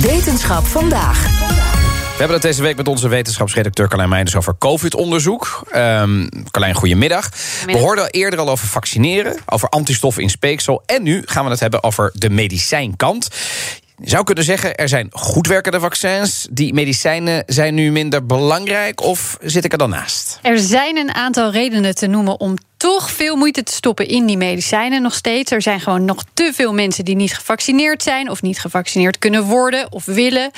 Wetenschap vandaag. We hebben het deze week met onze wetenschapsredacteur Carlijn Meinders over COVID-onderzoek. Um, Carlijn, goedemiddag. We hoorden eerder al over vaccineren, over antistoffen in speeksel. En nu gaan we het hebben over de medicijnkant. Je zou kunnen zeggen, er zijn goed werkende vaccins. Die medicijnen zijn nu minder belangrijk, of zit ik er dan naast? Er zijn een aantal redenen te noemen om toch veel moeite te stoppen in die medicijnen nog steeds. Er zijn gewoon nog te veel mensen die niet gevaccineerd zijn... of niet gevaccineerd kunnen worden of willen.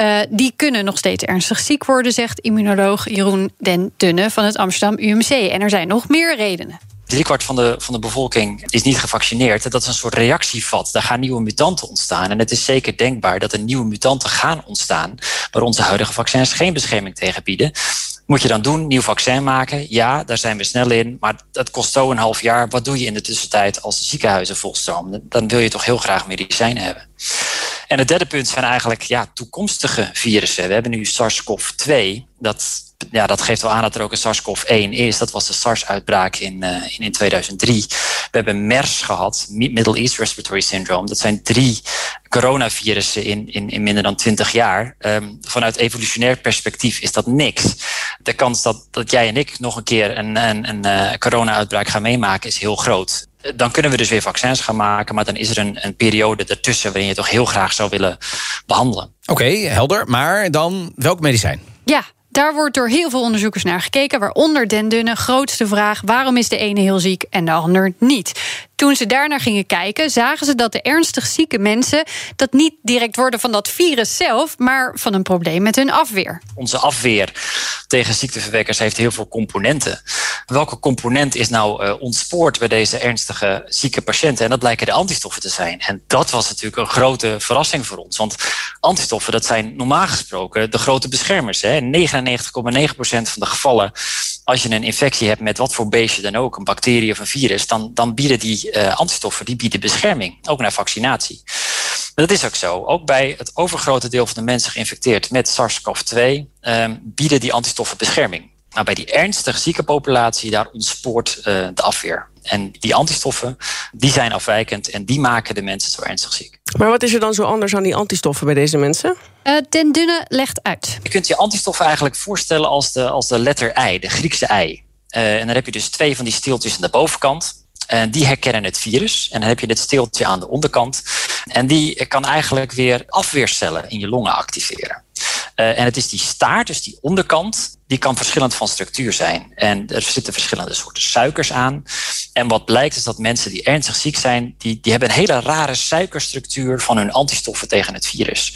Uh, die kunnen nog steeds ernstig ziek worden, zegt immunoloog Jeroen Den Dunne... van het Amsterdam UMC. En er zijn nog meer redenen driekwart van de, van de bevolking is niet gevaccineerd. Dat is een soort reactievat. Daar gaan nieuwe mutanten ontstaan. En het is zeker denkbaar dat er nieuwe mutanten gaan ontstaan. waar onze huidige vaccins geen bescherming tegen bieden. Moet je dan doen? Nieuw vaccin maken? Ja, daar zijn we snel in. Maar dat kost zo een half jaar. Wat doe je in de tussentijd als de ziekenhuizen volstromen? Dan wil je toch heel graag medicijnen hebben. En het derde punt zijn eigenlijk ja, toekomstige virussen. We hebben nu SARS-CoV-2. Dat ja, dat geeft wel aan dat er ook een SARS-CoV-1 is. Dat was de SARS-uitbraak in, uh, in, in 2003. We hebben MERS gehad, Middle East Respiratory Syndrome. Dat zijn drie coronavirussen in, in, in minder dan 20 jaar. Um, vanuit evolutionair perspectief is dat niks. De kans dat, dat jij en ik nog een keer een, een, een uh, corona-uitbraak gaan meemaken is heel groot. Dan kunnen we dus weer vaccins gaan maken, maar dan is er een, een periode ertussen waarin je toch heel graag zou willen behandelen. Oké, okay, helder. Maar dan welk medicijn? Ja, daar wordt door heel veel onderzoekers naar gekeken, waaronder Den Dunne. Grootste vraag: waarom is de ene heel ziek en de ander niet? Toen ze daarnaar gingen kijken, zagen ze dat de ernstig zieke mensen dat niet direct worden van dat virus zelf, maar van een probleem met hun afweer. Onze afweer tegen ziekteverwekkers heeft heel veel componenten. Welke component is nou uh, ontspoord bij deze ernstige zieke patiënten? En dat blijken de antistoffen te zijn. En dat was natuurlijk een grote verrassing voor ons. Want antistoffen, dat zijn normaal gesproken de grote beschermers. 99,9% van de gevallen als je een infectie hebt met wat voor beestje dan ook, een bacterie of een virus, dan, dan bieden die uh, antistoffen die bieden bescherming, ook naar vaccinatie. Maar dat is ook zo. Ook bij het overgrote deel van de mensen geïnfecteerd met SARS-CoV-2 um, bieden die antistoffen bescherming. Nou, bij die ernstig zieke populatie, daar ontspoort uh, de afweer. En die antistoffen, die zijn afwijkend en die maken de mensen zo ernstig ziek. Maar wat is er dan zo anders aan die antistoffen bij deze mensen? Uh, ten dunne legt uit. Je kunt je antistoffen eigenlijk voorstellen als de, als de letter I, de Griekse I. Uh, en dan heb je dus twee van die steeltjes aan de bovenkant. En die herkennen het virus. En dan heb je dit steeltje aan de onderkant. En die kan eigenlijk weer afweercellen in je longen activeren. Uh, en het is die staart, dus die onderkant, die kan verschillend van structuur zijn. En er zitten verschillende soorten suikers aan. En wat blijkt is dat mensen die ernstig ziek zijn, die, die hebben een hele rare suikerstructuur van hun antistoffen tegen het virus.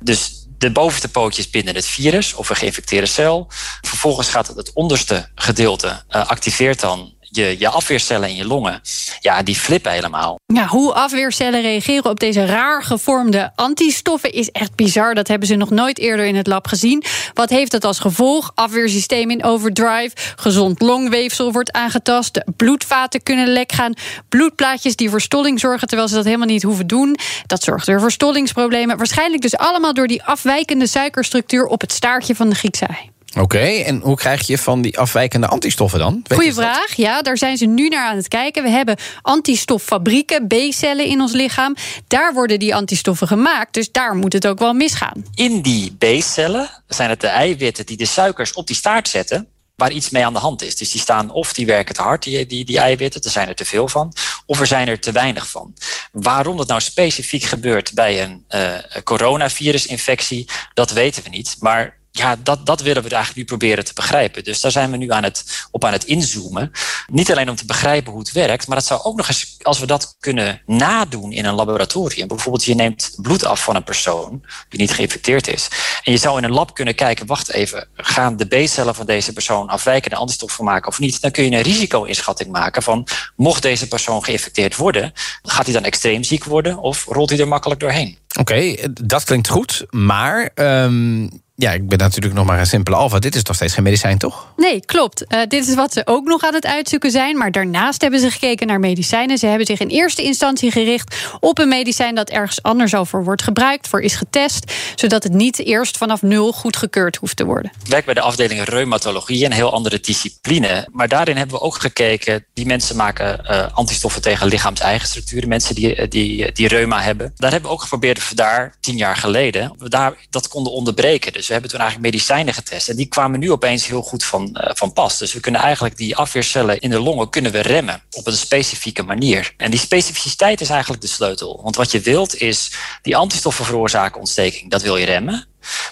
Dus de bovenste pootjes binnen het virus of een geïnfecteerde cel. Vervolgens gaat het, het onderste gedeelte uh, activeert dan je, je afweercellen in je longen, ja, die flippen helemaal. Ja, hoe afweercellen reageren op deze raar gevormde antistoffen is echt bizar. Dat hebben ze nog nooit eerder in het lab gezien. Wat heeft dat als gevolg? Afweersysteem in overdrive, gezond longweefsel wordt aangetast, bloedvaten kunnen lek gaan, bloedplaatjes die voor stolling zorgen terwijl ze dat helemaal niet hoeven doen. Dat zorgt weer voor stollingsproblemen. Waarschijnlijk dus allemaal door die afwijkende suikerstructuur op het staartje van de Griekse ei. Oké, okay, en hoe krijg je van die afwijkende antistoffen dan? Goeie vraag. Ja, daar zijn ze nu naar aan het kijken. We hebben antistoffabrieken, B-cellen in ons lichaam. Daar worden die antistoffen gemaakt, dus daar moet het ook wel misgaan. In die B-cellen zijn het de eiwitten die de suikers op die staart zetten waar iets mee aan de hand is. Dus die staan of die werken te hard, die, die, die eiwitten, er zijn er te veel van, of er zijn er te weinig van. Waarom dat nou specifiek gebeurt bij een uh, coronavirusinfectie, dat weten we niet. Maar ja, dat, dat willen we eigenlijk nu proberen te begrijpen. Dus daar zijn we nu aan het, op aan het inzoomen. Niet alleen om te begrijpen hoe het werkt, maar dat zou ook nog eens, als we dat kunnen nadoen in een laboratorium. Bijvoorbeeld, je neemt bloed af van een persoon die niet geïnfecteerd is. En je zou in een lab kunnen kijken, wacht even, gaan de B-cellen van deze persoon afwijkende antistoffen maken of niet? Dan kun je een risico-inschatting maken van, mocht deze persoon geïnfecteerd worden, gaat hij dan extreem ziek worden of rolt hij er makkelijk doorheen? Oké, dat klinkt goed, maar um, ja, ik ben natuurlijk nog maar een simpele alfa. Dit is nog steeds geen medicijn, toch? Nee, klopt. Uh, dit is wat ze ook nog aan het uitzoeken zijn. Maar daarnaast hebben ze gekeken naar medicijnen. Ze hebben zich in eerste instantie gericht op een medicijn dat ergens anders over wordt gebruikt, voor is getest, zodat het niet eerst vanaf nul goedgekeurd hoeft te worden. Ik werk bij de afdeling reumatologie, een heel andere discipline. Maar daarin hebben we ook gekeken, die mensen maken uh, antistoffen tegen lichaams-eigen structuren, mensen die, die, die reuma hebben. Daar hebben we ook geprobeerd daar tien jaar geleden daar dat konden onderbreken. Dus we hebben toen eigenlijk medicijnen getest. En die kwamen nu opeens heel goed van, uh, van pas. Dus we kunnen eigenlijk die afweercellen in de longen kunnen we remmen op een specifieke manier. En die specificiteit is eigenlijk de sleutel. Want wat je wilt is die antistoffen veroorzaken ontsteking. Dat wil je remmen.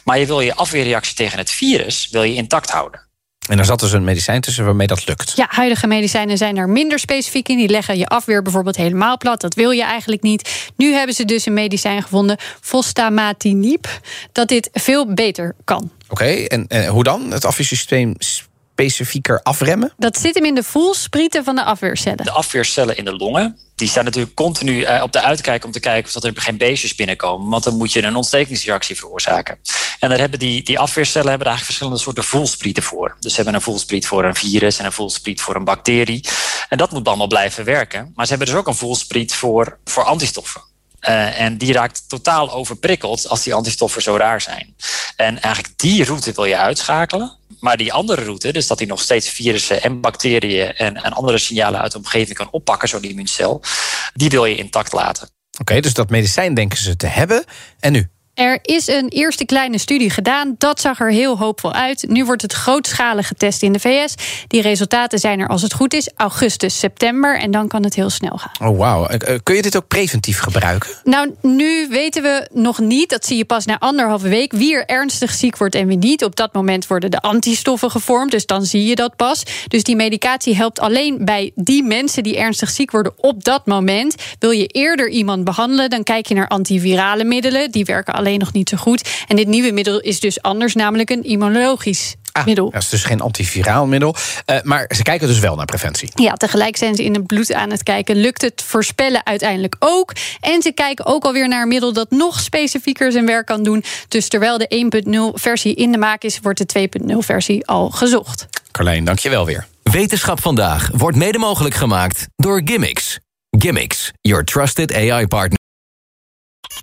Maar je wil je afweerreactie tegen het virus wil je intact houden. En er zat dus een medicijn tussen waarmee dat lukt. Ja, huidige medicijnen zijn er minder specifiek in. Die leggen je afweer bijvoorbeeld helemaal plat. Dat wil je eigenlijk niet. Nu hebben ze dus een medicijn gevonden, fostamatinib, dat dit veel beter kan. Oké, en, en hoe dan? Het afweersysteem specifieker afremmen? Dat zit hem in de voelsprieten van de afweercellen. De afweercellen in de longen, die staan natuurlijk continu eh, op de uitkijk om te kijken of er geen beestjes binnenkomen. Want dan moet je een ontstekingsreactie veroorzaken. En daar hebben die, die afweercellen hebben eigenlijk verschillende soorten voelsprieten voor. Dus ze hebben een voelspriet voor een virus en een voelspriet voor een bacterie. En dat moet allemaal blijven werken. Maar ze hebben dus ook een voelspriet voor, voor antistoffen. Uh, en die raakt totaal overprikkeld als die antistoffen zo raar zijn. En eigenlijk die route wil je uitschakelen. Maar die andere route, dus dat hij nog steeds virussen en bacteriën en, en andere signalen uit de omgeving kan oppakken, zo'n immuuncel, die wil je intact laten. Oké, dus dat medicijn denken ze te hebben. En nu? Er is een eerste kleine studie gedaan. Dat zag er heel hoopvol uit. Nu wordt het grootschalig getest in de VS. Die resultaten zijn er als het goed is augustus, september. En dan kan het heel snel gaan. Oh, wauw. Eh, kun je dit ook preventief gebruiken? Nou, nu weten we nog niet. Dat zie je pas na anderhalve week. Wie er ernstig ziek wordt en wie niet. Op dat moment worden de antistoffen gevormd. Dus dan zie je dat pas. Dus die medicatie helpt alleen bij die mensen die ernstig ziek worden op dat moment. Wil je eerder iemand behandelen, dan kijk je naar antivirale middelen. Die werken alleen nog niet zo goed. En dit nieuwe middel is dus anders, namelijk een immunologisch ah, middel. Dat is dus geen antiviraal middel. Uh, maar ze kijken dus wel naar preventie. Ja, tegelijk zijn ze in het bloed aan het kijken. Lukt het voorspellen uiteindelijk ook? En ze kijken ook alweer naar een middel dat nog specifieker zijn werk kan doen. Dus terwijl de 1.0 versie in de maak is, wordt de 2.0 versie al gezocht. Carlijn, dank je wel weer. Wetenschap vandaag wordt mede mogelijk gemaakt door Gimmicks. Gimmicks, your trusted AI partner.